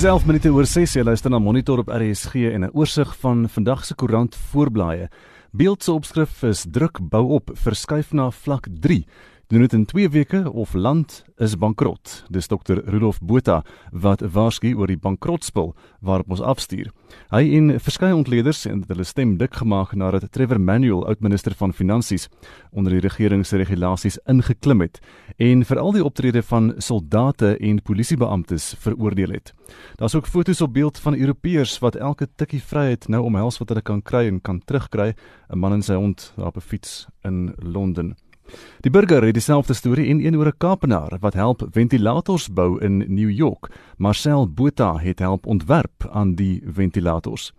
Dis 11 minute oor 6 jy luister na Monitor op RSG en 'n oorsig van vandag se koerant voorblaaie. Beeld se opskrif is druk bou op verskuif na vlak 3 doen dit in 2 weke of land is bankrot. Dis dokter Rudolf Botha wat waarsku oor die bankrotspel waarop ons afstuur. Hy en verskeie ontleeders het hulle stem dik gemaak nadat Trevor Manuel, oud-minister van Finansies, onder die regering se regulasies ingeklim het en veral die optrede van soldate en polisiebeamptes veroordeel het. Daar's ook foto's op beeld van Europeërs wat elke tikkie vryheid nou omhels wat hulle kan kry en kan terugkry, 'n man en sy hond op 'n fiets in Londen. Die burger het dieselfde storie en een oor 'n Kaapenaar wat help ventilators bou in New York. Marcel Botha het help ontwerp aan die ventilators.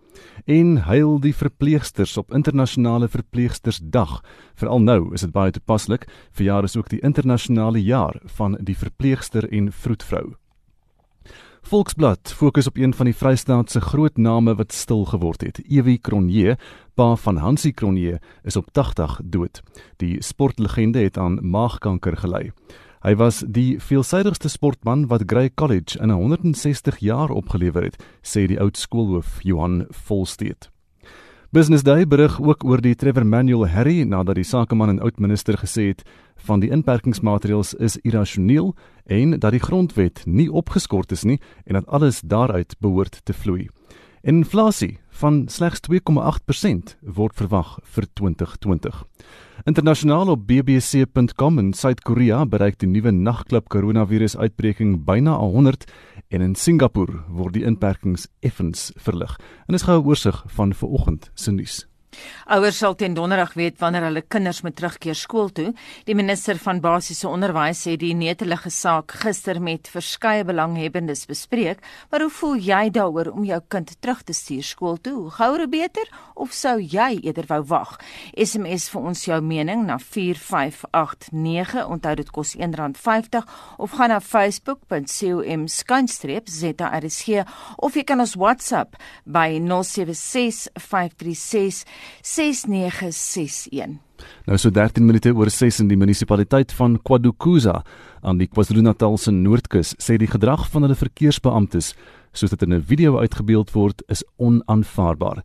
En huil die verpleegsters op internasionale verpleegstersdag. Veral nou is dit baie toepaslik. Verjaar is ook die internasionale jaar van die verpleegster en vroedvrou. Volksblad fokus op een van die Vrystaat se groot name wat stil geword het. Ewie Cronje, pa van Hansie Cronje, is op 80 dood. Die sportlegende het aan maagkanker gely. Hy was die veelsidigste sportman wat Grey College in 160 jaar opgelewer het, sê die oud skoolhoof Johan Volsteed. Business Day berig ook oor die Trevor Manuel Harry nadat die sakeman en oud-minister gesê het van die inperkingsmaatreëls is irrasioneel en dat die grondwet nie opgeskort is nie en dat alles daaruit behoort te vloei. Inflasie van slegs 2,8% word verwag vir 2020. Internasionaal op bbc.com in Suid-Korea bereik die nuwe nagklub koronavirusuitbreking byna 100 en in Singapore word die inperkings effens verlig. En dis gou 'n oorsig van vanoggend se nuus. Ouers sal ten donderdag weet wanneer hulle kinders moet terugkeer skool toe. Die minister van basiese onderwys sê die netelige saak gister met verskeie belanghebbendes bespreek, maar hoe voel jy daaroor om jou kind terug te stuur skool toe? Gouer beter of sou jy eerder wou wag? SMS vir ons jou mening na 4589. Onthou dit kos R1.50 of gaan na facebook.com/skynstreepzrsg of jy kan ons WhatsApp by 076536 6961. Nou so 13 minute oor 6 in die munisipaliteit van KwaDukuza aan die KwaZulu-Natal se noordkus sê die gedrag van hulle verkeersbeamptes soos dit in 'n video uitgebeeld word is onaanvaarbaar.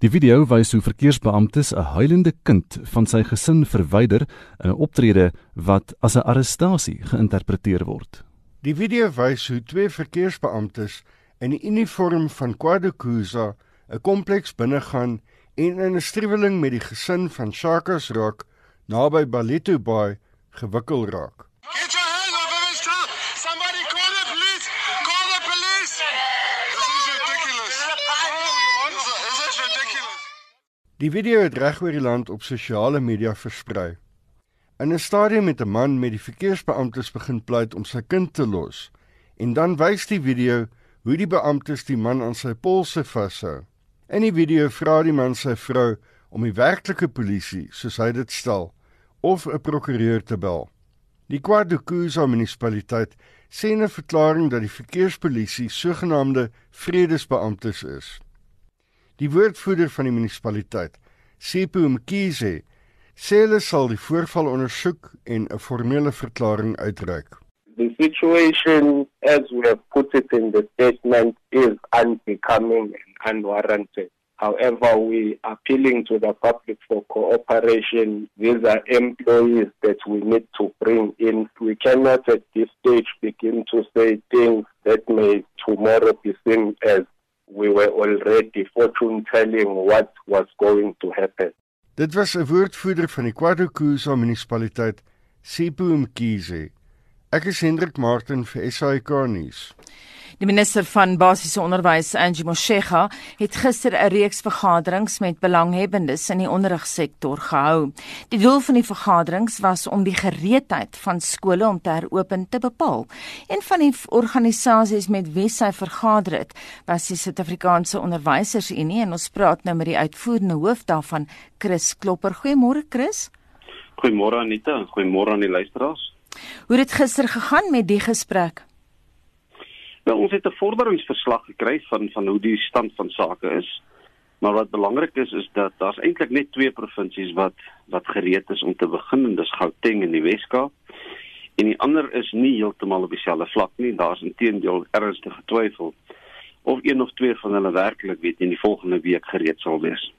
Die video wys hoe verkeersbeamptes 'n huilende kind van sy gesin verwyder in 'n optrede wat as 'n arrestasie geïnterpreteer word. Die video wys hoe twee verkeersbeamptes in die uniform van KwaDukuza 'n kompleks binnegaan en in 'n striweling met die gesin van Shakas Rock naby Baleto Bay gewikkel raak. Get your hands off of his truck! Somebody call the police! Call the police! This is ridiculous. This is ridiculous. Die video het reg oor die land op sosiale media versprei. In 'n stadium met 'n man met die verkeersbeamptes begin pleit om sy kind te los en dan wys die video hoe die beamptes die man aan sy polse vashou. In die video vra die man sy vrou om die werklike polisie, soos hy dit stel, of 'n prokureur te bel. Die KwaDukuza munisipaliteit sê in 'n verklaring dat die verkeerspolisie sogenaamde vredesbeamptes is. Die woordvoerder van die munisipaliteit, Sipho Mkhize, sê hulle sal die voorval ondersoek en 'n formele verklaring uitreik. The situation, as we have put it in the statement, is unbecoming and unwarranted. However, we are appealing to the public for cooperation. These are employees that we need to bring in. We cannot at this stage begin to say things that may tomorrow be seen as we were already fortune telling what was going to happen. Dit was 'n woordvoerder van die KwaDukuza munisipaliteit, Sipho Mkhize. Ek is Hendrik Martin vir SAK nuus. Die minister van basiese onderwys, Angie Motshega, het gister 'n reeks vergaderings met belanghebbendes in die onderrigsektor gehou. Die doel van die vergaderings was om die gereedheid van skole om te heropen te bepaal. Een van die organisasies met wie sy vergader het, was die Suid-Afrikaanse Onderwysersunie en ons praat nou met die uitvoerende hoof daarvan, Chris Klopper. Goeiemôre Chris. Goeiemôre Anita en goeiemôre aan die luisteraars. Hoe het dit gister gegaan met die gesprek? Wel, ons het 'n vorderingsverslag gekry van van hoe die stand van sake is. Maar wat belangrik is is dat daar's eintlik net twee provinsies wat wat gereed is om te begin en dis Gauteng en die Wes-Kaap. En die ander is nie heeltemal op dieselfde vlak nie. Daar's intedeel ernstige twyfel. of een of twee van hulle werklik weet in die volgende week gereed sal wees.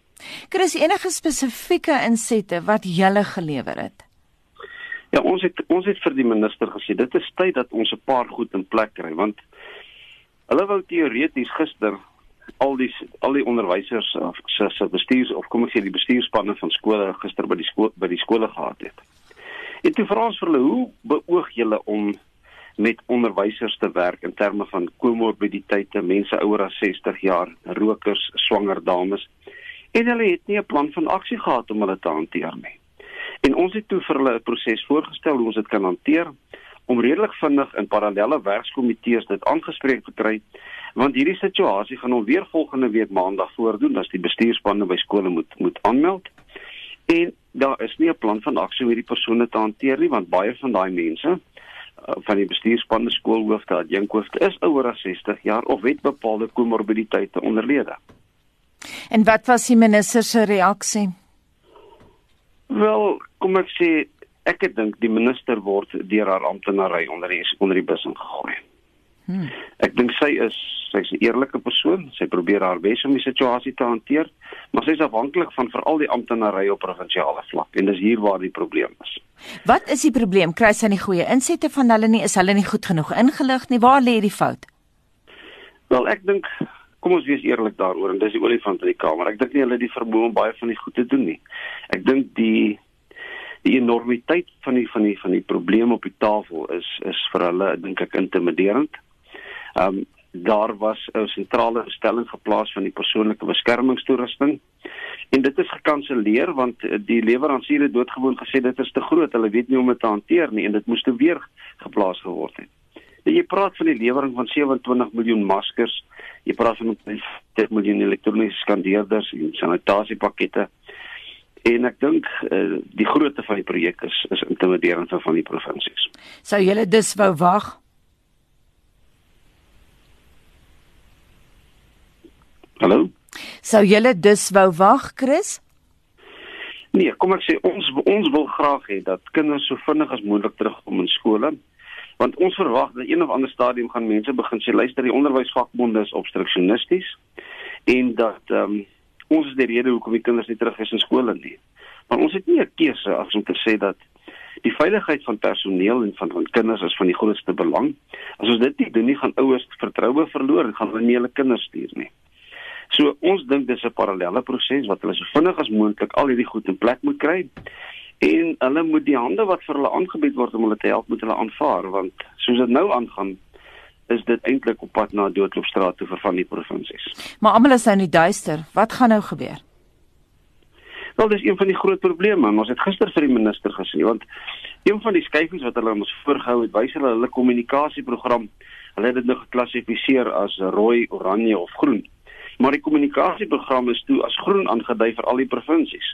Chris, enige spesifieke insette wat julle gelewer het? Ja, ons het ons het vir die minister gesê dit is tyd dat ons 'n paar goed in plek kry want hulle wou teoreties gister al die al die onderwysers of se se bestuurs of kom ek sê die bestuurspanne van skole gister by die skool by die skole gehad het. En toe vra ons vir hulle, hoe beoog julle om met onderwysers te werk in terme van komorbiditeite, mense ouer as 60 jaar, rokers, swanger dames. En hulle het nie 'n plan van aksie gehad om hulle te hanteer nie. En ons het toe vir hulle 'n proses voorgestel hoe ons dit kan hanteer om redelik vinnig in parallelle werkskomitees dit aangespreek te kry want hierdie situasie gaan ons weer volgende week maandag voordoen as die bestuurspanne by skole moet moet aanmeld. En daar is nie 'n plan van aksie hoe hierdie persone te hanteer nie want baie van daai mense Uh, van die bestuurspanne skoolhoofde, adjunkhoofde is ouer as 60 jaar of het bepaalde komorbiditeite onderlede. En wat was die minister se reaksie? Wel, kom ek sê ek dink die minister word deur haar amptenary onder die onder die bus ingegooi. Hmm. Ek dink sy is sy's 'n eerlike persoon. Sy probeer haar bes om die situasie te hanteer, maar sy is afhanklik van veral die amptenary op provinsiale vlak en dis hier waar die probleem is. Wat is die probleem? Kry sy nie goeie insette van hulle nie? Is hulle nie goed genoeg ingelig nie? Waar lê die fout? Wel, ek dink kom ons wees eerlik daaroor en dis die olifant in die kamer. Ek dink nie hulle het die vermoë om baie van die goed te doen nie. Ek dink die die enormiteit van die van die van die probleem op die tafel is is vir hulle dink ek intimiderend. Ehm um, daar was 'n sentrale bestelling geplaas van die persoonlike beskermingstoerusting en dit is gekanselleer want die lewerancier het doodgewoon gesê dit is te groot, hulle weet nie hoe om dit te hanteer nie en dit moes te weer geplaas geword het. En jy praat van die lewering van 27 miljoen maskers, jy praat van 10 miljoen elektroniese skandeerders en sanitasiepakkette. En ek dink uh, die grootte van die projek is is intimiderend vir van die provinsies. Sou julle dus wou wag Hallo. Sou julle dus wou wag, Chris? Nee, kom ek sê ons ons wil graag hê dat kinders so vinnig as moontlik terugkom in skole. Want ons verwag dat een of ander stadium gaan mense begin sê luister die onderwysvakbonde is obstruksionisties en dat ehm um, ons is die rede hoekom die kinders nie terug is in skole nie. Maar ons het nie 'n keuse as om te sê dat die veiligheid van personeel en van van kinders is van die grootste belang. As ons dit nie doen nie, gaan ouers vertroue verloor en gaan hulle nie hulle kinders stuur nie. So ons dink dis 'n parallelle proses wat hulle so vinnig as moontlik al hierdie goed in plek moet kry. En hulle moet die hande wat vir hulle aangebied word om hulle te help moet hulle aanvaar want soos dit nou aangaan is dit eintlik op pad na doodloopstraat toe vir van die provinsies. Maar almal is nou in die duister. Wat gaan nou gebeur? Wel dis een van die groot probleme. Ons het gister vir die minister gesê want een van die skyfies wat hulle ons voorgehou het, wys hulle hulle kommunikasieprogram. Hulle het dit nou geklassifiseer as rooi, oranje of groen maar die kommunikasieprogram is toe as groen aangedui vir al die provinsies.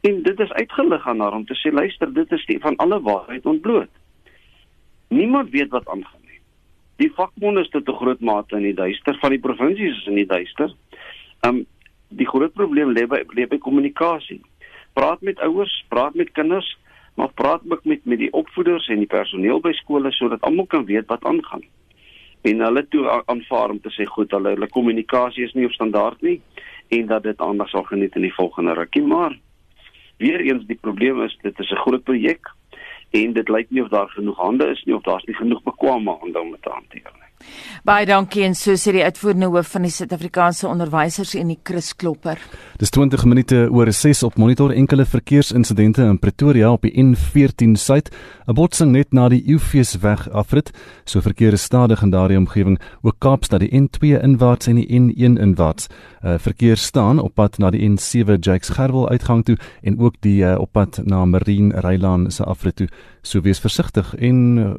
En dit is uitgelig aan haar om te sê luister, dit is die van alle waarheid ontbloot. Niemand weet wat aangaan nie. Die vakbonde is tot 'n groot mate in die duister van die provinsies is in die duister. Um die groot probleem lê by lê by kommunikasie. Praat met ouers, praat met kinders, maar praat ook met met die opvoeders en die personeel by skole sodat almal kan weet wat aangaan en hulle toe aanvaar om te sê goed hulle hulle kommunikasie is nie op standaard nie en dat dit aandag sal geniet in die volgende rukkie maar weer eens die probleem is dit is 'n groot projek en dit lyk nie of daar genoeg hande is nie of daar's nie genoeg bekwame hande om dit te hanteer nie Baie dankie en so sê die uitvoerende hoof van die Suid-Afrikaanse Onderwysers en die Chris Klopper. Dis 20 minute oor 6 op monitor enkele verkeersinsidente in Pretoria op die N14 suid, 'n botsing net na die Eufeesweg afrit, so verkeer is stadig in daardie omgewing, ook Kaapstad die N2 inwaarts en die N1 inwaarts. Uh, verkeer staan op pad na die N7 Jakes Gerwel uitgang toe en ook die uh, op pad na Marine Rylaan se afrit toe. So wees versigtig en uh,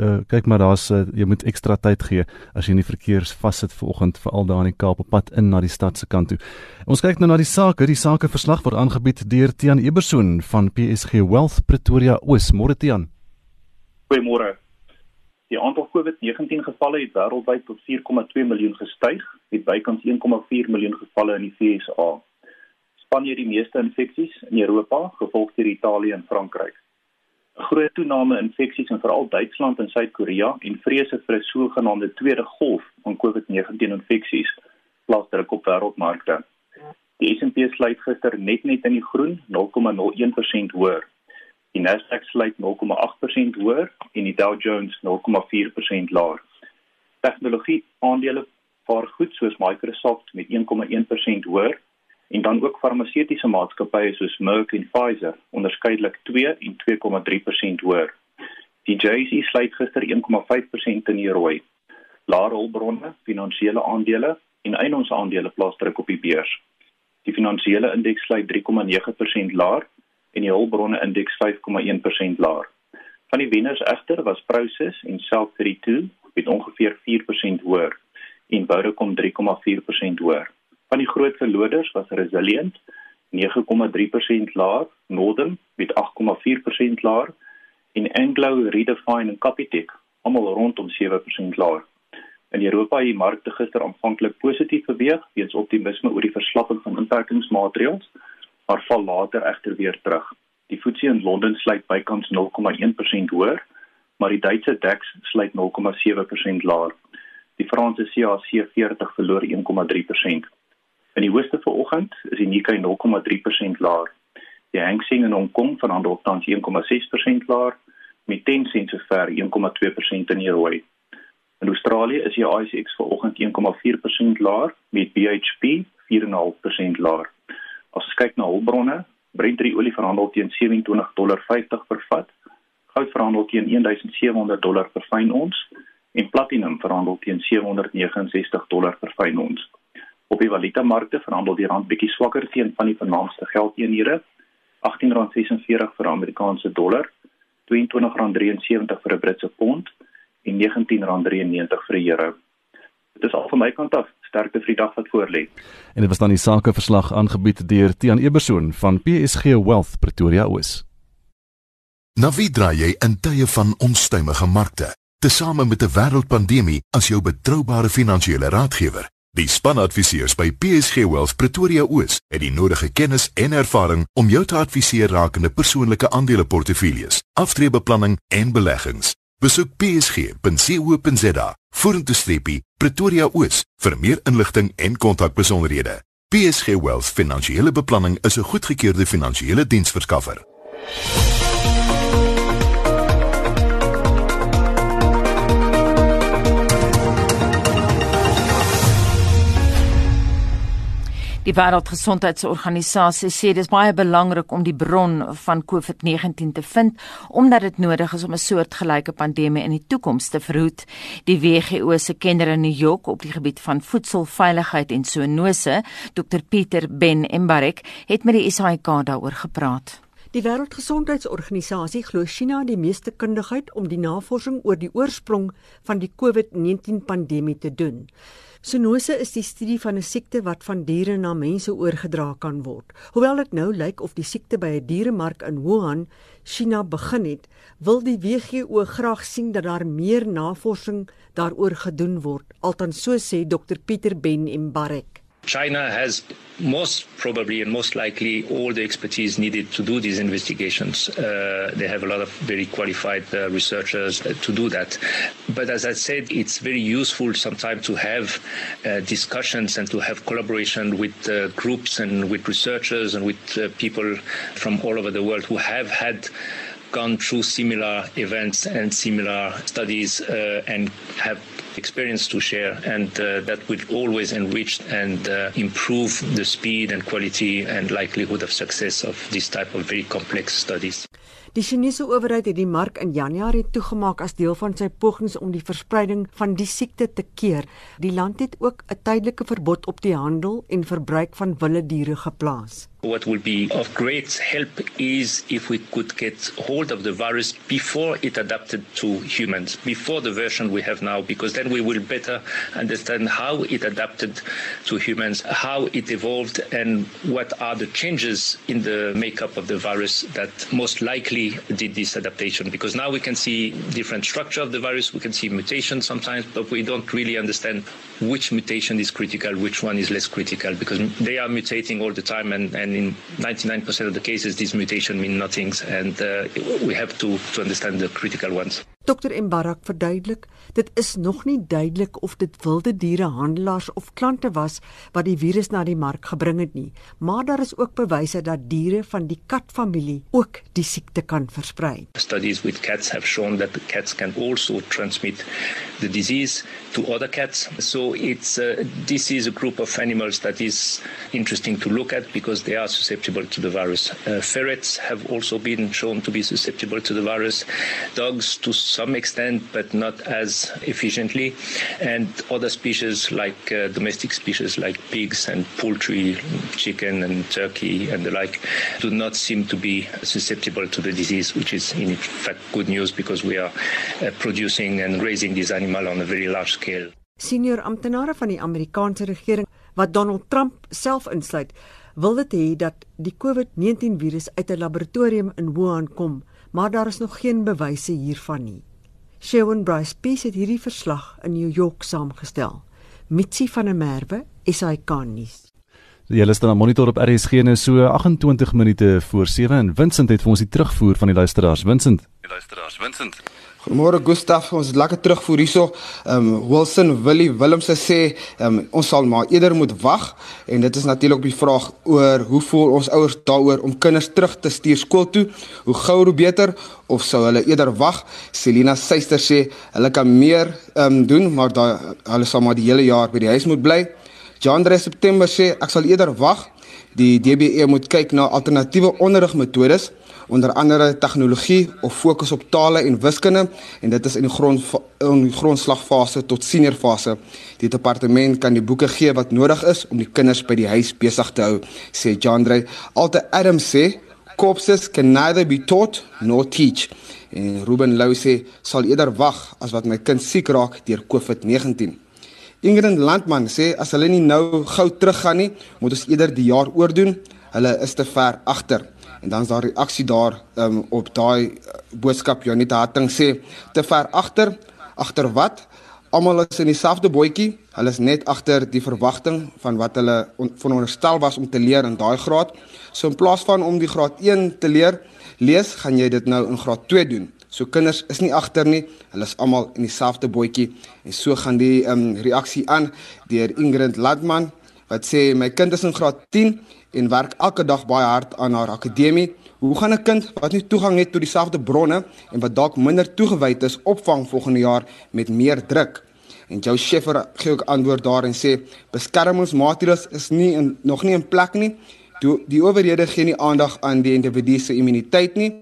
uh, kyk maar daar's uh, jy moet ekstra tyd gee as jy in die verkeers vassit vanoggend veral daar in die Kaap op pad in na die stad se kant toe. Ons kyk nou na die sake. Die sakeverslag word aangebied deur Tian Eberson van PSG Wealth Pretoria Oos. Môre Tian. Goeiemôre. Die aantal COVID-19 gevalle het wêreldwyd tot 4,2 miljoen gestyg, met bykans 1,4 miljoen gevalle in die VSA. Spanje het die meeste infeksies in Europa, gevolg deur Italië en Frankryk. Groot toename in infeksies in veral Duitsland en Suid-Korea en vrese vir 'n sogenaamde tweede golf van COVID-19 infeksies plaas druk op wêreldmarkte. Die S&P sluit gister net net in die groen, 0,01% hoër. Die Nasdaq sluit 0,8% hoër en die Dow Jones 0,4% laer. Tegnologie aandele vaar goed soos Microsoft met 1,1% hoër en dan ook farmaseutiese maatskappye soos Merck en Pfizer onderskeidelik 2 en 2,3% hoër. Die JSE sluit gister 1,5% in die rooi. Laer hulpbronne, finansiële aandele en eiendomse aandele plaas druk op die beurs. Die finansiële indeks sluit 3,9% laer en die hulpbronne indeks 5,1% laer. Van die wenners egter was Prosus en Self32 met ongeveer 4% hoër en Vodacom 3,4% hoër. Van die groot verloders was Resilient 9,3% laer, Northern met 8,4% laer en Anglo, Redefine en Capitec almal rondom 7% laer. In Europa het die markte gister aanvanklik positief beweeg weens optimisme oor die verslapping van inperkingsmaatreëls, maar val later egter weer terug. Die FTSE in Londen sluit bykans 0,1% hoër, maar die Duitse DAX sluit 0,7% laer. Die Franse CAC 40 verloor 1,3%. In die hoogste vanoggend is die Nikkei 0,3% laer. Die Hang Seng in Hong Kong verhandel tans 1,6% laer met Tencent sover 1,2% in die rooi. In Australië is die ASX vanoggend 1,4% laer met BHP 4,5% laer. As ons kyk na hulpbronne, Brent olie verhandel teen 27 dollar 50 per vat. Goud verhandel teen 1700 dollar per fyn ons en platinum verhandel teen 769 dollar per fyn ons. Op die valutamarkte verhandel die rand bietjie swakker teen van die vernaamste geldeenhede. R18.46 vir Amerikaanse dollar, R22.73 vir 'n Britse pond en R19.93 vir 'n euro. Dit is al van my kant af sterkte vir die dag wat voorlê. En dit was dan die sakeverslag aangebied deur Tian Ebersoon van PSG Wealth Pretoria Oos. Navidra jy in tye van onstuimige markte, tesame met 'n wêreldpandemie as jou betroubare finansiële raadgewer. Die spanadviseurs by PSG Wealth Pretoria Oos het die nodige kennis en ervaring om jou te adviseer rakende persoonlike aandeleportefeuilles, aftreebeplanning en beleggings. Besoek psg.co.za vorentoe streepie Pretoria Oos vir meer inligting en kontakbesonderhede. PSG Wealth Finansiële Beplanning is 'n goedgekeurde finansiële diensverskaffer. Die Wêreldgesondheidsorganisasie sê dis baie belangrik om die bron van COVID-19 te vind omdat dit nodig is om 'n soortgelyke pandemie in die toekoms te verhoed. Die WHO se kenner in New York op die gebied van voedselveiligheid en zoonose, Dr Pieter Ben Embarek, het met die SAK daaroor gepraat. Die Wêreldgesondheidsorganisasie glo China die meeste kundigheid om die navorsing oor die oorsprong van die COVID-19 pandemie te doen. Zoonose is die studie van 'n siekte wat van diere na mense oorgedra kan word. Hoewel dit nou lyk of die siekte by 'n dieremark in Wuhan, China begin het, wil die WHO graag sien dat daar meer navorsing daaroor gedoen word, althans so sê Dr Pieter Ben Mbarek. China has most probably and most likely all the expertise needed to do these investigations. Uh, they have a lot of very qualified uh, researchers uh, to do that. But as I said, it's very useful sometimes to have uh, discussions and to have collaboration with uh, groups and with researchers and with uh, people from all over the world who have had gone through similar events and similar studies and have experience to share, and uh, that will always enrich and uh, improve the speed and quality and likelihood of success of this type of very complex studies. Die Chinese owerheid het die mark in Januarie toegemaak as deel van sy pogings om die verspreiding van die siekte te keer. Die land het ook 'n tydelike verbod op die handel en verbruik van wilde diere geplaas. What will be of great help is if we could get hold of the virus before it adapted to humans, before the version we have now, because then we will better understand how it adapted to humans, how it evolved, and what are the changes in the makeup of the virus that most likely did this adaptation. Because now we can see different structure of the virus, we can see mutations sometimes, but we don't really understand which mutation is critical, which one is less critical, because they are mutating all the time, and, and in 99% of the cases, these mutations mean nothing, and uh, we have to, to understand the critical ones. Dr Mbarak verduidelik, dit is nog nie duidelik of dit wilde dierehandelaars of klante was wat die virus na die mark gebring het nie, maar daar is ook bewyse dat diere van die katfamilie ook die siekte kan versprei. Studies with cats have shown that the cats can also transmit the disease to other cats. So it's uh, this is a group of animals that is interesting to look at because they are susceptible to the virus. Uh, ferrets have also been shown to be susceptible to the virus. Dogs to some extent, but not as efficiently. And other species like uh, domestic species like pigs and poultry, chicken and turkey and the like do not seem to be susceptible to the disease, which is in fact good news because we are uh, producing and raising this animal on a very large scale. Senior amptenare van die Amerikaanse regering wat Donald Trump self insluit, wil dit hê dat die COVID-19 virus uit 'n laboratorium in Wuhan kom, maar daar is nog geen bewyse hiervan nie. Shawn Bryce Peace het hierdie verslag in New York saamgestel. Mitsi van der Merwe, SAK nuus. Jy luister na Monitor op RSG nou so 28 minute voor 7 en Vincent het vir ons die terugvoer van die luisteraars. Vincent. Die luisteraars, Vincent. Goeiemôre Gustaf, ons het lekker terugvoer hierso. Ehm um, Wilson Willie Willemse sê ehm um, ons sal maar eerder moet wag en dit is natuurlik op die vraag oor hoe voel ons ouers daaroor om kinders terug te stuur skool toe? Hoe gouer hoe beter of sou hulle eerder wag? Selina Suster sê hulle kan meer ehm um, doen, maar daai hulle sal maar die hele jaar by die huis moet bly. Jan Dre September sê ek sal eerder wag. Die DBE moet kyk na alternatiewe onderrigmetodes onder andere tegnologie of fokus op tale en wiskunde en dit is in die grond in die grondslagfase tot seniorfase. Die departement kan die boeke gee wat nodig is om die kinders by die huis besig te hou, sê Jandre. Alte Adam sê corpses can neither be taught nor teach. En Ruben Lou sê sal eerder wag as wat my kind siek raak deur COVID-19. Ingrid Landman sê as hulle nie nou gou teruggaan nie, moet ons eerder die jaar oordoen. Hulle is te ver agter en dan is daar reaksie daar um, op daai uh, boodskap Janita Hatting sê te ver agter agter wat? Almal is in dieselfde bootjie. Hulle is net agter die verwagting van wat hulle on, veronderstel was om te leer in daai graad. So in plaas van om die graad 1 te leer lees gaan jy dit nou in graad 2 doen. So kinders is nie agter nie. Hulle is almal in dieselfde bootjie. En so gaan die um, reaksie aan deur Ingrid Ladman wat sê my kind is in graad 10 en werk elke dag baie hard aan haar akademie. Hoe gaan 'n kind wat nie toegang het tot dieselfde bronne en wat dalk minder toegewyd is opvang volgende jaar met meer druk? En Joe Scheffer gee ook antwoord daar en sê beskermingsmaatreëls is nie in, nog nie in plek nie. Die, die owerhede gee nie aandag aan die individu se immuniteit nie.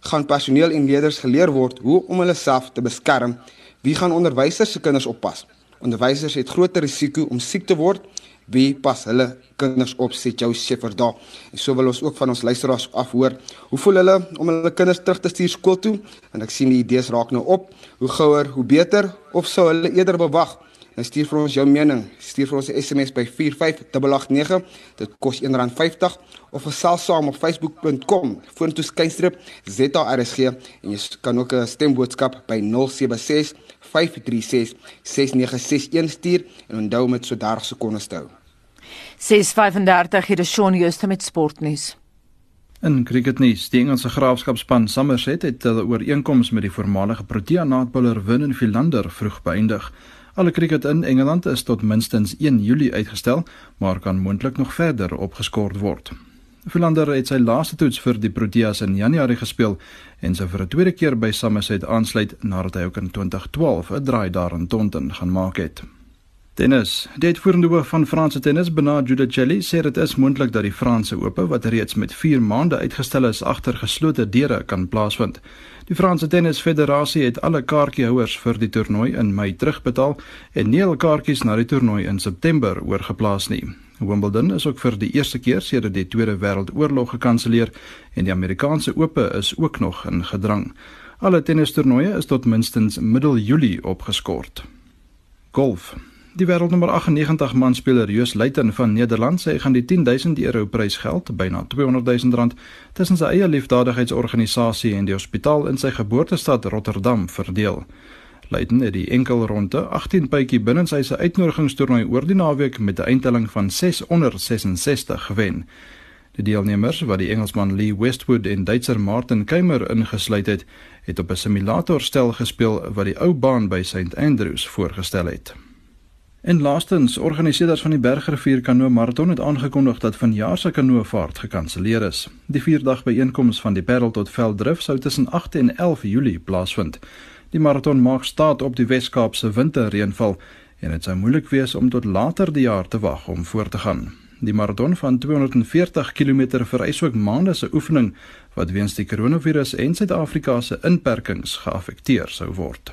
Gaan personeel en leerders geleer word hoe om hulle self te beskerm? Wie gaan onderwysers se kinders oppas? Onderwysers het groter risiko om siek te word wie pas hulle kinders op sê jou Shepherd daar. En so wil ons ook van ons luisteraars afhoor hoe voel hulle om hulle kinders terug te stuur skool toe? En ek sien die idees raak nou op. Hoe gouer hoe beter? Of sou hulle eerder bewag? En stuur vir ons jou mening. Stuur vir ons 'n SMS by 45889 dit kos R1.50 of gesels saam op facebook.com vorentoe skynstreep ZARSG en jy kan ook 'n stemboodskap by 076 536 6961 stuur. En onthou om dit so 30 sekondes te hou 6:35 hier is Shaun Jooste met sportnuus. In cricketnuus, die Engelse graafskapspan Somerset het hulle ooreenkoms met die voormalige Protea naadbouler Vernon Philander vroeg beëindig. Alle cricket in Engeland is tot minstens 1 Julie uitgestel, maar kan moontlik nog verder opgeskort word. Philander het sy laaste toets vir die Proteas in Januarie gespeel en sou vir 'n tweede keer by Somerset aansluit nadat hy ook in 2012 'n draai daar in Taunton gaan maak het. Tennis. Uitvoerende hoof van Franse tennis, Bernard Judicelli, sê dit is moontlik dat die Franse Ope wat reeds met 4 maande uitgestel is agter geslote deure kan plaasvind. Die Franse Tennisfederasie het alle kaartjiehouers vir die toernooi in Mei terugbetaal en nie al kaartjies na die toernooi in September oorgeplaas nie. Wimbledon is ook vir die eerste keer sedert die Tweede Wêreldoorlog gekanselleer en die Amerikaanse Ope is ook nog in gedrang. Alle tennistoernooie is tot minstens middel Julie opgeskort. Golf. Die wêreldnommer 98 man speler Joos Luiten van Nederland sê hy gaan die 10000 euro prysgeld, byna 200000 rand, tussen sy eie liefdadigheidsorganisasie en die hospitaal in sy geboortestad Rotterdam verdeel. Luiten het die enkelronde 18 bytjie binne sy se uitnodigingstoernooi oor die naweek met 'n eindtelling van 666 gewen. Die deelnemers wat die Engelsman Lee Westwood en Duitser Martin Keimer ingesluit het, het op 'n simulatorstel gespeel wat die ou baan by St Andrews voorgestel het. En laastens, organiseerders van die Bergrivier Kanoe Marathon het aangekondig dat vanjaar se kanoevaart gekanselleer is. Die 4-dag byeenkoms van die Parel tot Velddrif sou tussen 8 en 11 Julie plaasvind. Die marathon maak staat op die Wes-Kaapse winterreënval en dit sou moeilik wees om tot later die jaar te wag om voort te gaan. Die marathon van 240 km vereis ook maande se oefening wat weens die koronavirus en Suid-Afrika se inperkings geaffekteer sou word.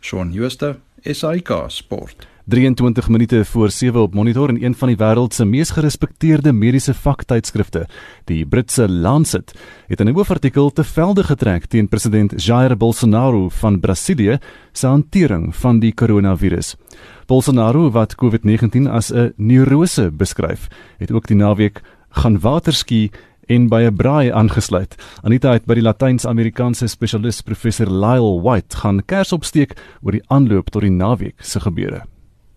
Shaun Schuster, SAK Sport. 23 minute voor 7 op monitor en een van die wêreld se mees gerespekteerde mediese vaktydskrifte, die Britse Lancet, het 'n hoofartikel te velde getrek teen president Jair Bolsonaro van Brasilië se hantering van die koronavirus. Bolsonaro wat COVID-19 as 'n neurose beskryf, het ook die naweek gaan waterski en by 'n braai aangesluit. Anita het by die Latyns-Amerikaanse spesialis professor Lyle White gaan kers opsteek oor die aanloop tot die naweek se gebeure.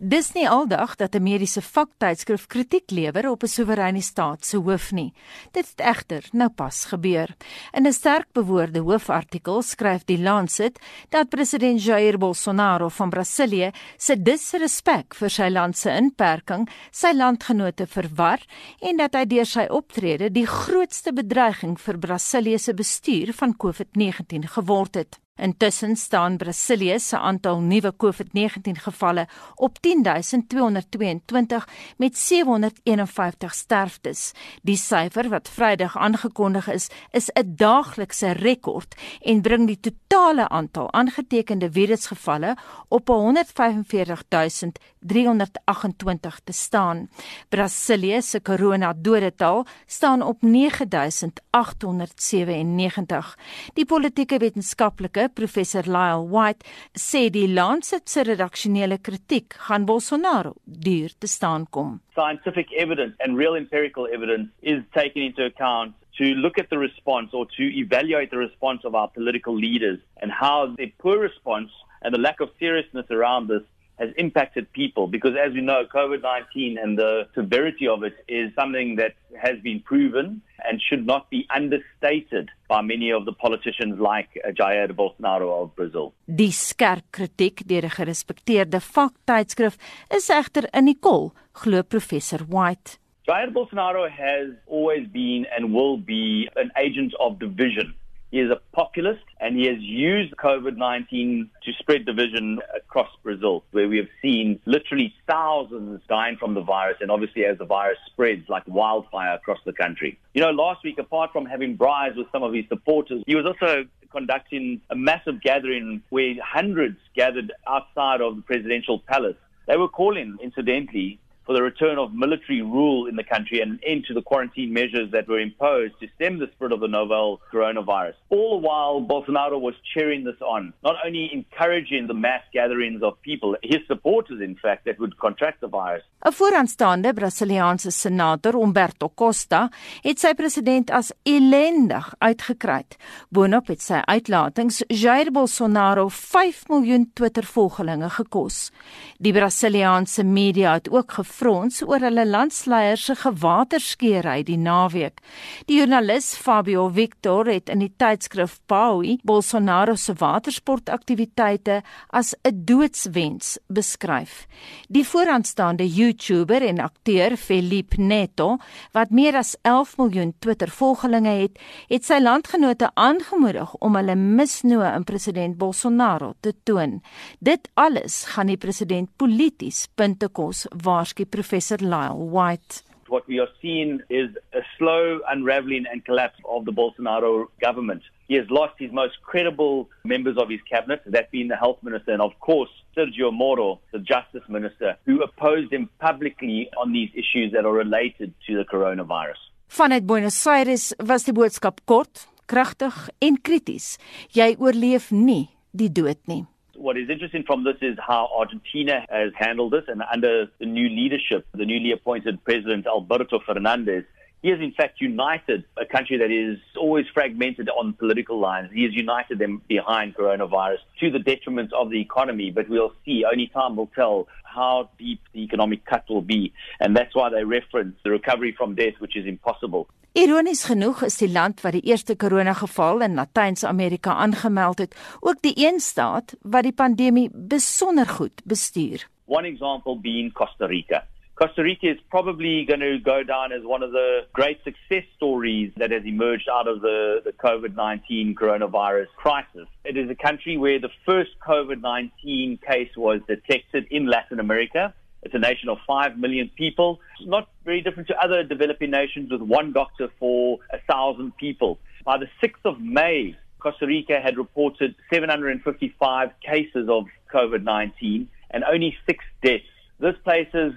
Dis nie aldag dat 'n mediese vaktydskrif kritiek lewer op 'n soewereine staat se hoof nie. Dit het egter nou pas gebeur. In 'n sterk bewoorde hoofartikel skryf die Lancet dat president Jair Bolsonaro van Brasilië se disrespek vir sy land se inperking sy landgenote verwar en dat hy deur sy optrede die grootste bedreiging vir Brasilië se bestuur van COVID-19 geword het. Intussen staan Brasilië se aantal nuwe COVID-19 gevalle op 10222 met 751 sterftes. Die syfer wat Vrydag aangekondig is, is 'n daaglikse rekord en bring die totale aantal aangetekende virusgevalle op 145328 te staan. Brasilië se koronadodetal staan op 9897. Die politieke wetenskaplike professor Lyle White sê die Lancet se redaksionele kritiek gaan Bolsonaro duur te staan kom. Scientific evidence and real empirical evidence is taken into account to look at the response or to evaluate the response of our political leaders and how the poor response and the lack of seriousness around this has impacted people because as we know COVID-19 and the severity of it is something that has been proven and should not be understated by many of the politicians like uh, Jair Bolsonaro of Brazil. Die skerp kritiek deur 'n gerespekteerde vaktydskrif is egter in die kol, glo professor White. Jair Bolsonaro has always been and will be an agent of division. He is a populist and he has used COVID 19 to spread division across Brazil, where we have seen literally thousands dying from the virus, and obviously as the virus spreads like wildfire across the country. You know, last week, apart from having braais with some of his supporters, he was also conducting a massive gathering where hundreds gathered outside of the presidential palace. They were calling, incidentally, for the return of military rule in the country and an end to the quarantine measures that were imposed to stem the spread of the novel coronavirus. All the while, Bolsonaro was cheering this on, not only encouraging the mass gatherings of people, his supporters, in fact, that would contract the virus. 'n Vooraanstaande Brasiliaanse senator, Umberto Costa, het sy president as ellendig uitgekry. Boonop het sy uitlatings Jair Bolsonaro 5 miljoen Twitter-volgelinge gekos. Die Brasiliaanse media het ook gefrons oor hulle landsleier se gewaterskeery die naweek. Die joernalis Fabio Victor het in die tydskrif Paui Bolsonaro se watersportaktiwiteite as 'n doodswens beskryf. Die vooraanstaande YouTuber en akteur Felipe Neto, wat meer as 11 miljoen Twitter-volgelinge het, het sy landgenote aangemoedig om hulle misnoë in president Bolsonaro te toon. Dit alles gaan die president polities punte kos, waarsku professor Lyle White. What we are seeing is a slow unraveling and collapse of the Bolsonaro government. He has lost his most credible members of his cabinet, that being the health minister and, of course, Sergio Moro, the justice minister, who opposed him publicly on these issues that are related to the coronavirus. Vanuit Buenos Aires was die boodskap kort, kragtig en krities. Jy oorleef nie die dood nie. What is interesting from this is how Argentina has handled this, and under the new leadership, the newly appointed President Alberto Fernandez, he has in fact united a country that is always fragmented on political lines. He has united them behind coronavirus to the detriment of the economy. But we'll see, only time will tell how deep the economic cut will be. And that's why they reference the recovery from death, which is impossible. Ironies genoeg is die land wat die eerste koronageval in Latyns-Amerika aangemeld het, ook die een staat wat die pandemie besonder goed bestuur. One example being Costa Rica. Costa Rica is probably going to go down as one of the great success stories that has emerged out of the, the COVID 19 coronavirus crisis. It is a country where the first COVID 19 case was detected in Latin America. It's a nation of 5 million people. It's not very different to other developing nations with one doctor for a thousand people. By the 6th of May, Costa Rica had reported 755 cases of COVID 19 and only six deaths. This places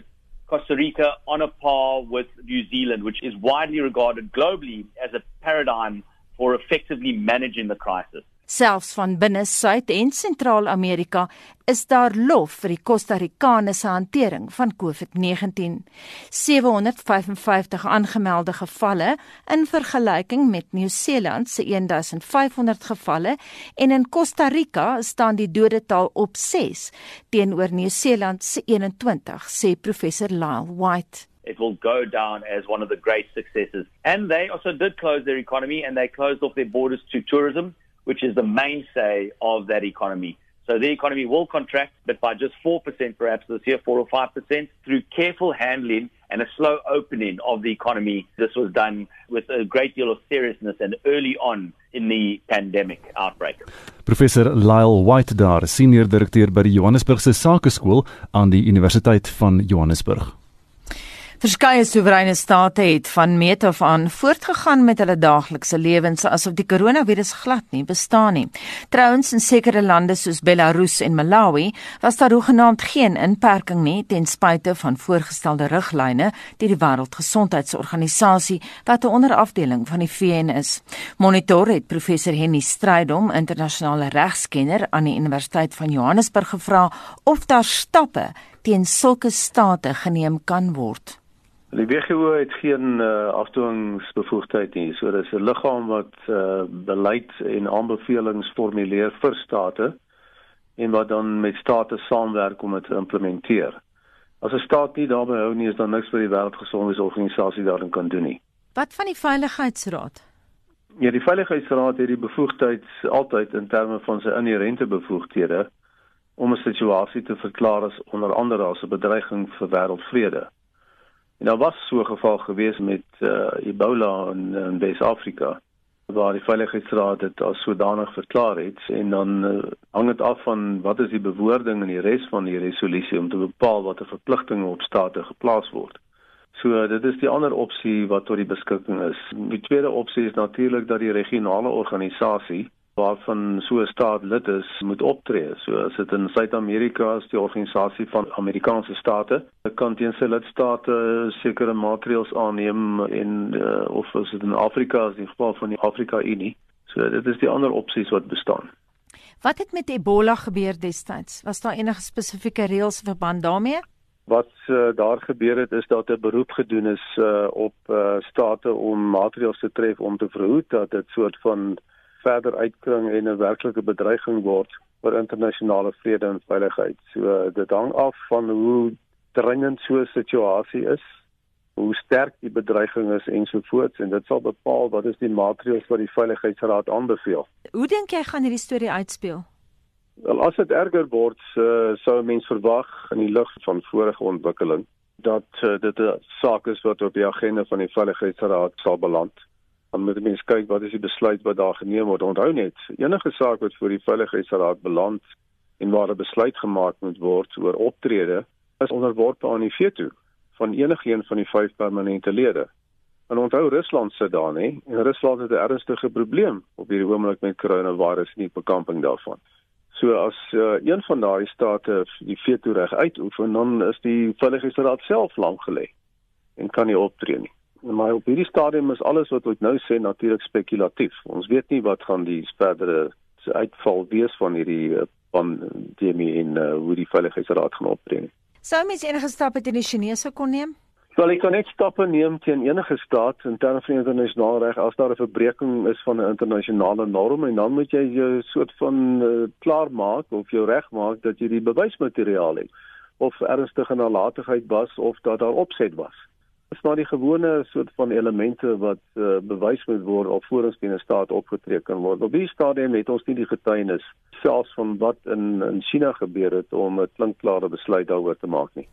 Costa Rica on a par with New Zealand, which is widely regarded globally as a paradigm for effectively managing the crisis. Selfs van binne Suid- en Sentraal-Amerika is daar lof vir die Costa Ricanese hantering van COVID-19. 755 aangemelde gevalle in vergelyking met Nieu-Seeland se 1500 gevalle en in Costa Rica staan die dodetal op 6 teenoor Nieu-Seeland se 21, sê professor Lyle White. it will go down as one of the great successes. And they also did close their economy and they closed off their borders to tourism, which is the mainstay of that economy. So the economy will contract, but by just 4% perhaps this year, 4 or 5%, through careful handling and a slow opening of the economy. This was done with a great deal of seriousness and early on in the pandemic outbreak. Professor Lyle White daar, senior direkteur by die Johannesburgse Sakeskool aan die Universiteit van Johannesburg. Verskeie soewereine state het van meet af aan voortgegaan met hulle daaglikse lewens asof die koronavirus glad nie bestaan nie. Trouwens in sekere lande soos Belarus en Malawi was daar hoegenaamd geen inperking nie ten spyte van voorgestelde riglyne deur die Wêreldgesondheidsorganisasie wat 'n onderafdeling van die VN is. Monitor het professor Henny Strydom, internasionale regskenner aan die Universiteit van Johannesburg gevra of daar stappe teen sulke state geneem kan word. Die WHO het geen uh, afdwingingsbevoegdheid nie. So dis 'n liggaam wat uh, beleid en aanbevelings formuleer vir state en wat dan met state saamwerk om dit te implementeer. As 'n staat nie daarby hou nie, is daar niks vir die Wêreldgesondheidsorganisasie daarin kan doen nie. Wat van die Veiligheidsraad? Ja, die Veiligheidsraad het die bevoegdheid altyd in terme van sy inherente bevoegdhede om 'n situasie te verklaar as onder andere as 'n bedreiging vir wêreldvrede. En daar was so 'n geval gewees met uh, Ebola in, in Wes-Afrika waar die Veiligheidsraad dit as sodanig verklaar het en dan uh, hang dit af van wat is die bewoording in die res van die resolusie om te bepaal watter verpligtinge op state geplaas word. So dit is die ander opsie wat tot die beskikking is. Die tweede opsie is natuurlik dat die regionale organisasie waarvan so 'n staat lid is, moet optree. So as dit in Suid-Amerika is, die organisasie van Amerikaanse state, kan teen sy lidstate sekere maatreëls aanneem en uh, of as dit in Afrika is, in geval van die Afrika Unie. So dit is die ander opsies wat bestaan. Wat het met Ebola gebeur destyds? Was daar enige spesifieke reëls verband daarmee? Wat uh, daar gebeur het is dat 'n beroep gedoen is uh, op uh, state om maatreëls te tref om te verhoed dat dit soort van verder uitkring en 'n werklike bedreiging word vir internasionale vrede en veiligheid. So dit hang af van hoe dringend so 'n situasie is, hoe sterk die bedreiging is ensovoorts en dit sal bepaal wat is die maatreëls wat die veiligheidsraad aanbeveel. Hoe dink jy gaan hierdie storie uitspeel? Wel as dit erger word, uh, sou 'n mens verwag in die lig van vorige ontwikkeling dat uh, dit 'n saak is wat op die agenda van die veiligheidsraad sal beland dan moet mense kyk wat is die besluit wat daar geneem word. Onthou net, enige saak wat voor die veiligheidsraad beland en waar 'n besluit gemaak moet word oor optrede, is onderworpe aan die veto van enigiemand van die vyf permanente lede. En onthou Rusland sit daar, nê? En Rusland het 'n ernstige probleem op hierdie oomblik met coronavirus en die bekamping daarvan. So as uh, een van daai state die veto reg uitoefen, dan is die veiligheidsraad self lank gelê en kan nie optree nie maar op hierdie stadium is alles wat ek nou sê natuurlik spekulatief. Ons weet nie wat gaan die verdere uitval wees van hierdie pandemie en uh, hoe die veiligheidsraad gaan optree nie. Sou mens enige stappe teen die Chinese kon neem? Wel, ek kan net stappe neem teen enige staat in terme van internasionale reg as daar 'n verbreeking is van 'n internasionale norm en dan moet jy jou soort van uh, klaar maak of jou reg maak dat jy die bewysmateriaal het of ernstige nalatigheid was of dat daar opset was. Is maar die gewone soort van elemente wat uh, bewys moet word alvorens teen 'n staat opgetree kan word. Op die stadium het ons nie die getuienis selfs van wat in in China gebeur het om 'n klinkklare besluit daaroor te maak nie.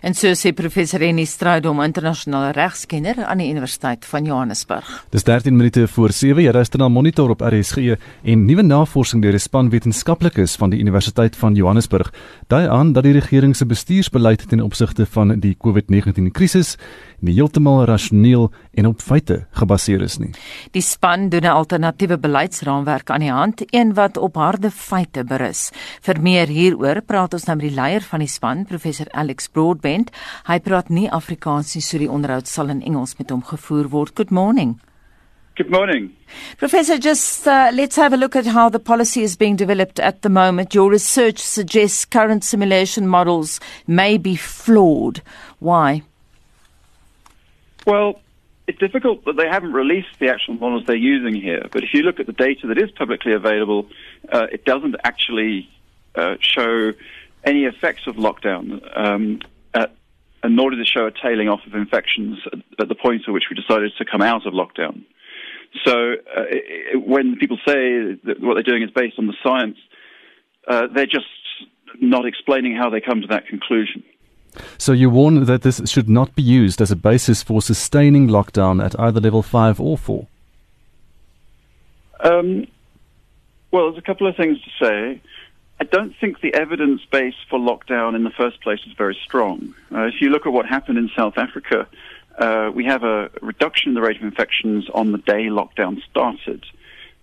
En so sê professor Renny Strydom, internasionale regskenner aan die Universiteit van Johannesburg. Dis 13 minute voor 7. Jy luister na Monitor op RSG en nuwe navorsing deur die span wetenskaplikes van die Universiteit van Johannesburg dui aan dat die regering se bestuursbeleid ten opsigte van die COVID-19 krisis nie heeltemal rasioneel en op feite gebaseer is nie. Die span doen 'n alternatiewe beleidsraamwerk aan die hand, een wat op harde feite berus. Vir meer hieroor praat ons nou met die leier van die span, professor Alex Broadbent. Hy praat nie Afrikaans nie, so die onderhoud sal in Engels met hom gevoer word. Good morning. Good morning. Professor, just uh, let's have a look at how the policy is being developed at the moment. Your research suggests current simulation models may be flawed. Why? Well, it's difficult that they haven't released the actual models they're using here. But if you look at the data that is publicly available, uh, it doesn't actually uh, show any effects of lockdown, um, at, and nor does it show a tailing off of infections at, at, the point at which we decided to come out of lockdown. So uh, it, when people say that what they're doing is based on the science, uh, they're just not explaining how they come to that conclusion. So you warn that this should not be used as a basis for sustaining lockdown at either level 5 or 4? Um, well, there's a couple of things to say. I don't think the evidence base for lockdown in the first place is very strong. Uh, if you look at what happened in South Africa, uh, we have a reduction in the rate of infections on the day lockdown started.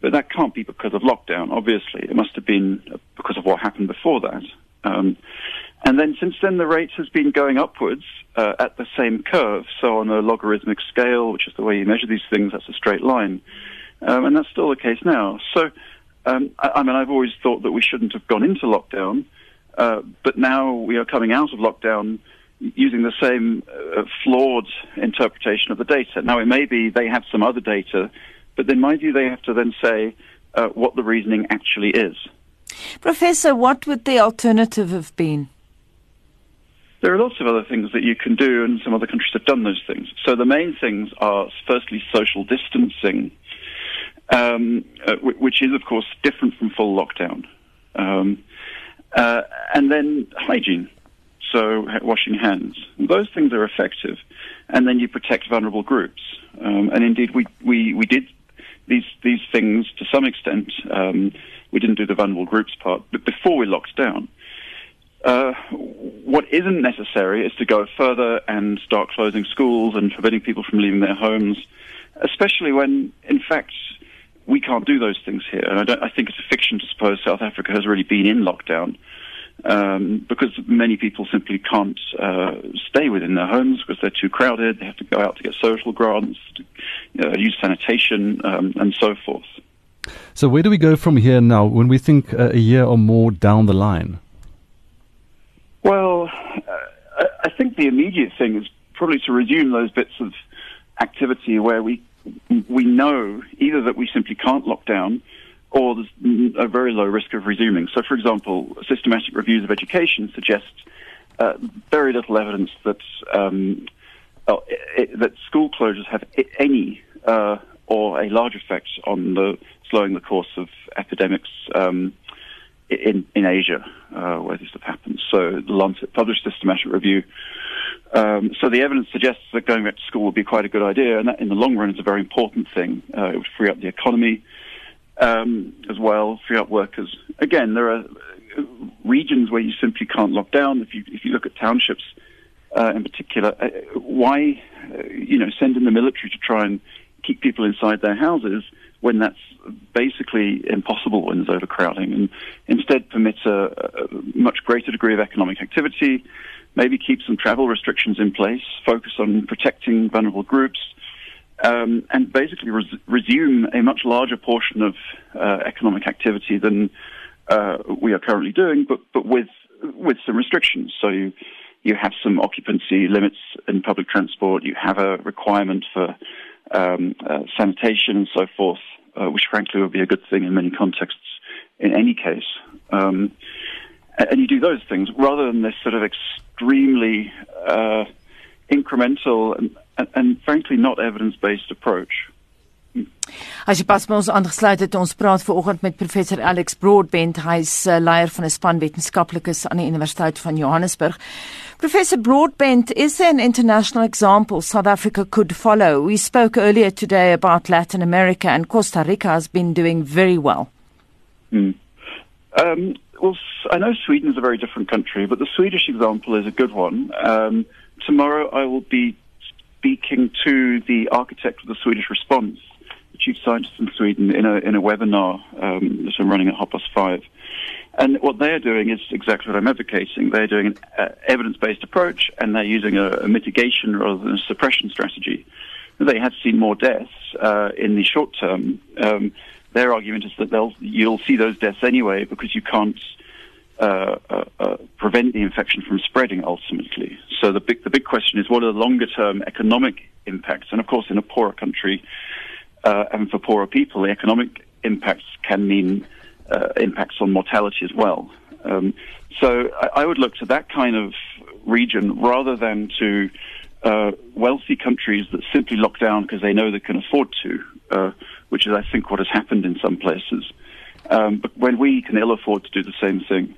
But that can't be because of lockdown, obviously. It must have been because of what happened before that. Um, and then since then, the rate has been going upwards uh, at the same curve. So on a logarithmic scale, which is the way you measure these things, that's a straight line. Um, and that's still the case now. So, um, I, I, mean, I've always thought that we shouldn't have gone into lockdown, uh, but now we are coming out of lockdown using the same uh, flawed interpretation of the data. Now, it may be they have some other data, but in my view, they have to then say uh, what the reasoning actually is. Professor, what would the alternative have been? There are lots of other things that you can do, and some other countries have done those things. So the main things are firstly social distancing, um, uh, which is, of course, different from full lockdown. Um, uh, and then hygiene, so washing hands. Those things are effective. And then you protect vulnerable groups. Um, and indeed, we, we, we did these, these things to some extent. Um, we didn't do the vulnerable groups part, but before we locked down. Uh, what isn't necessary is to go further and start closing schools and forbidding people from leaving their homes, especially when, in fact, we can't do those things here. And I, I think it's a fiction to suppose South Africa has really been in lockdown um, because many people simply can't uh, stay within their homes because they're too crowded. They have to go out to get social grants, to, uh, use sanitation, um, and so forth. So, where do we go from here now when we think uh, a year or more down the line? Well, uh, I think the immediate thing is probably to resume those bits of activity where we we know either that we simply can't lock down or there's a very low risk of resuming. So, for example, systematic reviews of education suggest uh, very little evidence that um, uh, it, that school closures have any uh, or a large effect on the slowing the course of epidemics um, in, in Asia, uh, where this stuff happens. So the Lancet published a systematic review. Um, so the evidence suggests that going back to school would be quite a good idea, and that in the long run is a very important thing. Uh, it would free up the economy um, as well, free up workers. Again, there are regions where you simply can't lock down. If you if you look at townships uh, in particular, uh, why uh, you know send in the military to try and keep people inside their houses when that's basically impossible when there's overcrowding, and instead permit a, a much greater degree of economic activity, maybe keep some travel restrictions in place, focus on protecting vulnerable groups, um, and basically res- resume a much larger portion of uh, economic activity than uh, we are currently doing, but, but with with some restrictions. So you you have some occupancy limits in public transport. You have a requirement for um, uh, sanitation and so forth, uh, which frankly would be a good thing in many contexts. In any case, um, and you do those things rather than this sort of extremely uh, incremental and, and, and frankly not evidence-based approach. As jy pas met ons aangesluit het, ons praat ver oggend met professor Alex Broadbent, hy's uh, leier van 'n span wetenskaplikes aan die Universiteit van Johannesburg. Professor Broadbent, is there an international example South Africa could follow? We spoke earlier today about Latin America and Costa Rica has been doing very well. Hmm. Um, well, I know Sweden is a very different country, but the Swedish example is a good one. Um, tomorrow I will be speaking to the architect of the Swedish response chief scientist in Sweden in a in a webinar um, that I'm running at half past five. And what they're doing is exactly what I'm advocating. They're doing an uh, evidence-based approach, and they're using a, a, mitigation rather than a suppression strategy. They have seen more deaths uh, in the short term. Um, their argument is that they'll you'll see those deaths anyway because you can't uh, uh, uh, prevent the infection from spreading ultimately. So the big the big question is what are the longer term economic impacts? And of course, in a poorer country, uh, and for poorer people, the economic impacts can mean uh, impacts on mortality as well. Um, so I, I, would look to that kind of region rather than to uh, wealthy countries that simply lock down because they know they can afford to, uh, which is, I think, what has happened in some places. Um, but when we can ill afford to do the same thing.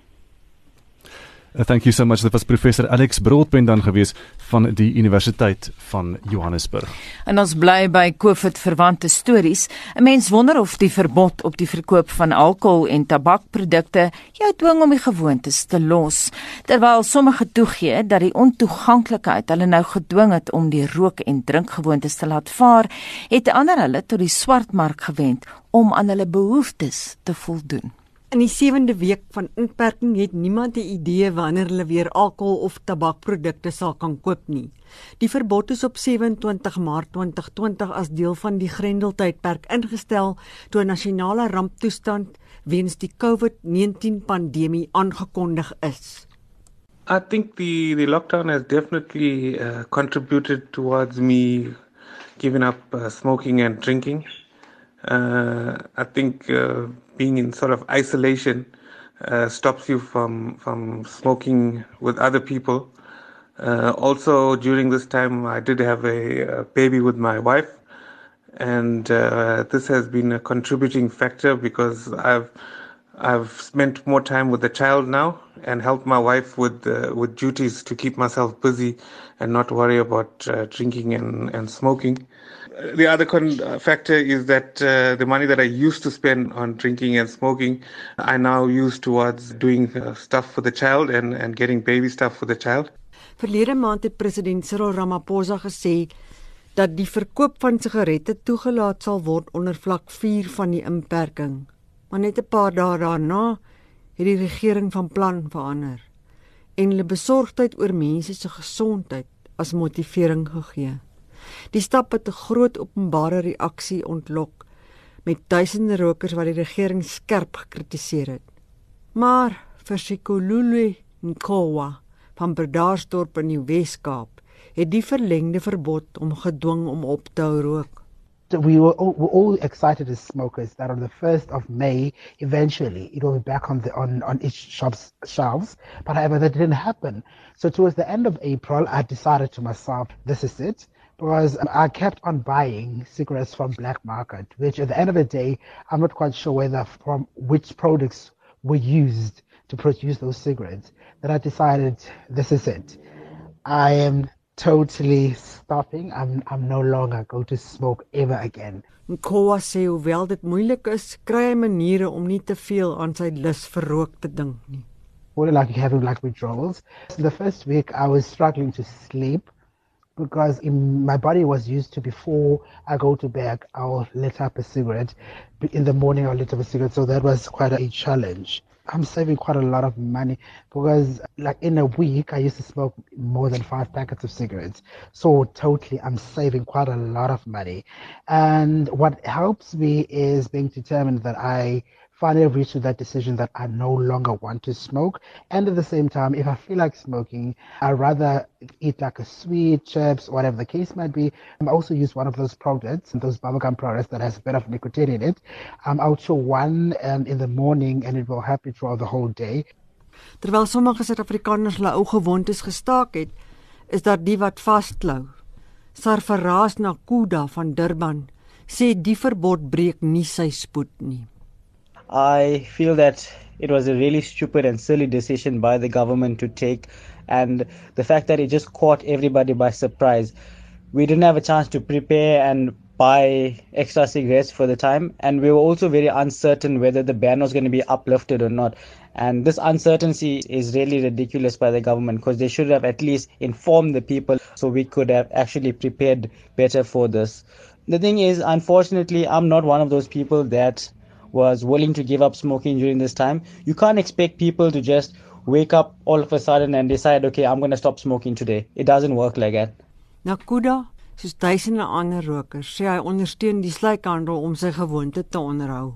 Uh, thank you so much. Dit was professor Alex Broadbent dan gewees van die Universiteit van Johannesburg. En ons bly by COVID verwante stories. 'n Mens wonder of die verbod op die verkoop van alkohol en tabakprodukte jou dwing om die gewoontes te los. Terwyl sommige toegee dat die ontoeganklikheid hulle nou gedwing het om die rook en drinkgewoontes te laat vaar, het ander hulle tot die swartmark gewend om aan hulle behoeftes te voldoen. In die 7de week van inperking het niemand 'n idee wanneer hulle weer alkohol of tabakprodukte sal kan koop nie. Die verbod is op 27 Maart 2020 as deel van die Grendeltydperk ingestel toe 'n nasionale ramptoestand weens die COVID-19 pandemie aangekondig is. I think the the lockdown has definitely uh, contributed towards me giving up uh, smoking and drinking. Uh, I think uh, being in sort of isolation uh, stops you from from smoking with other people. Also, during this time, I did have a, a baby with my wife, and uh, this has been a contributing factor because I've I've spent more time with the child now and helped my wife with uh, with duties to keep myself busy and not worry about uh, drinking and, and smoking the other con- uh, factor is that uh, the money that I used to spend on drinking and smoking, I now use towards doing uh, stuff for the child and and getting baby stuff for the child. Verlede maand het president Cyril Ramaphosa gesê dat die verkoop van sigarette toegelaat sal word onder vlak 4 van die inperking. Maar net 'n paar dae daarna het die regering van plan verander en hulle besorgdheid oor mense se gesondheid as motivering gegee. Die stap het 'n groot openbare reaksie ontlok met duisende rokers wat die regering skerp gekritiseer het. Maar vir Sikolulu Nkowa van Bredasdorp in die Wes-Kaap het die verlengde verbod om gedwing om op te hou rook. We were all, were all excited as smokers that on the 1st of May, eventually it will be back on the on, on each shop's shelves. But however, that didn't happen. So towards the end of April, I decided to myself, this is it. Because I kept on buying cigarettes from black market, which at the end of the day, I'm not quite sure whether from which products were used to produce those cigarettes. That I decided this is it. I am totally stopping. I'm I'm no longer going to smoke ever again. Koa sê hoewel dit moeilik is, kry hy maniere om nie te veel aan sy lus vir rook te dink nie. What like having like withdrawals. In the first week I was struggling to sleep because in, my body was used to before I go to bed, I'll let up a cigarette. In the morning, I'll let up a cigarette. So that was quite a challenge. I'm saving quite a lot of money because, like, in a week, I used to smoke more than five packets of cigarettes. So, totally, I'm saving quite a lot of money. And what helps me is being determined that I finally reached to that decision that I no longer want to smoke. And at the same time, if I feel like smoking, I'd rather eat like a sweet, chips, whatever the case might be. I also use one of those products, those bubblegum products that has a bit of nicotine in it. Um, I'll chew one um, in the morning and it will help me throughout the whole day. Terwyl sommige Suid-Afrikaners hulle ou gewoontes gestaak het, is daar die wat vasklou. Sarfaraas Nakuda van Durban sê die verbod breek nie sy spoed nie. I feel that it was a really stupid and silly decision by the government to take, and the fact that it just caught everybody by surprise. We didn't have a chance to prepare and buy extra cigarettes for the time, and we were also very uncertain whether the ban was going to be uplifted or not. And this uncertainty is really ridiculous by the government because they should have at least informed the people so we could have actually prepared better for this. The thing is, unfortunately, I'm not one of those people that was willing to give up smoking during this time. You can't expect people to just wake up all of a sudden and decide, okay, I'm going to stop smoking today. It doesn't work like that. Nakuda, soos duisende ander rokers, sê hy ondersteun die slykhandel om sy gewoonte te onderhou.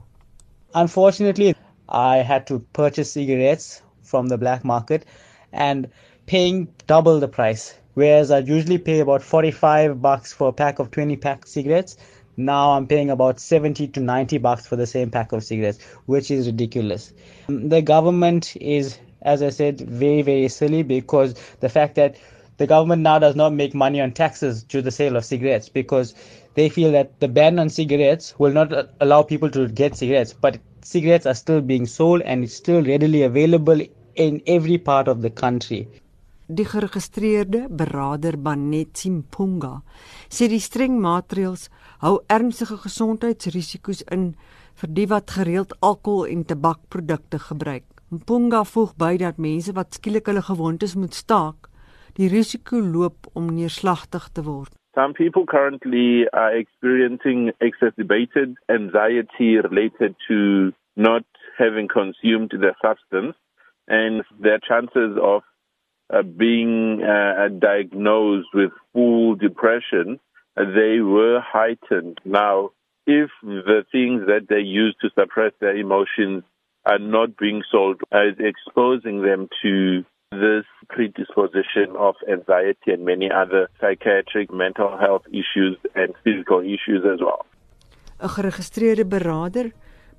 Unfortunately, I had to purchase cigarettes from the black market and paying double the price. Whereas I usually pay about 45 bucks for a pack of 20 pack cigarettes, now I'm paying about 70 to 90 bucks for the same pack of cigarettes, which is ridiculous. Um, the government is, as I said, very, very silly because the fact that the government now does not make money on taxes to the sale of cigarettes because they feel that the ban on cigarettes will not uh, allow people to get cigarettes, but cigarettes are still being sold and it's still readily available in every part of the country. Die geregistreerde beraader Banetsi Mpunga sê die streng maatreëls hou ernstige gesondheidsrisiko's in vir die wat gereeld alkohol en tabakprodukte gebruik. Mpunga voeg by dat mense wat skielik hulle gewoontes moet staak, die risiko loop om neerslagtig te word. Some people currently are experiencing exacerbated anxiety related to not having consumed the substance and their chances of uh, being uh, diagnosed with full depression they were heightened. Now, if the things that they use to suppress their emotions are not being sold, uh, exposing them to this predisposition of anxiety and many other psychiatric mental health issues and physical issues as well. 'n Geregistreerde beraader,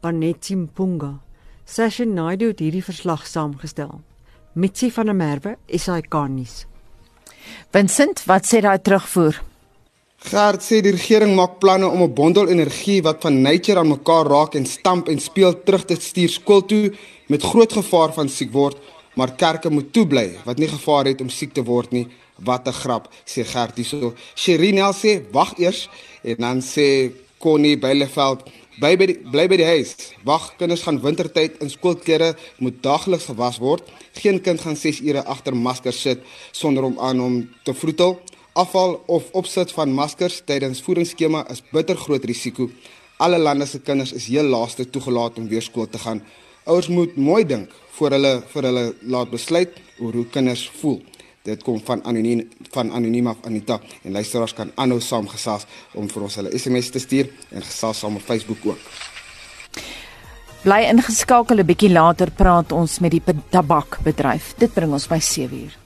Banetsi Mpunga, Session Naidu het hierdie verslag saamgestel. Mitsi van der Merwe, SAK nuus. Vincent, wat sê daai terugvoer? Gert sê die regering maak planne om 'n bondel energie wat van nature aan mekaar raak en stamp en speel terug te stuur skool toe met groot gevaar van siek word, maar kerke moet toebly wat nie gevaar het om siek te word nie. Wat 'n grap, sê Gert hierso. Sherinel sê wag eers en dan sê Connie Beileveld bly by die, bly by die huis. Wag, kinders gaan wintertyd in skoolklere moet daagliks gewas word. Geen kind gaan 6 ure agter maskers sit sonder om aan hom te vroetel. Afval of opsit van maskers tydens voedingsskema is bitter groot risiko. Alle lande se kinders is heel laaste toegelaat om weer skool te gaan. Ouers moet mooi dink voor hulle vir hulle laat besluit oor hoe kinders voel. Dit kom van anoniem van anoniem af Anita en luisteraars kan aanhou saamgesels om vir ons hulle SMS te stuur en gesels saam op Facebook ook. Bly ingeskakel 'n bietjie later praat ons met die tabakbedryf. Dit bring ons by 7:00.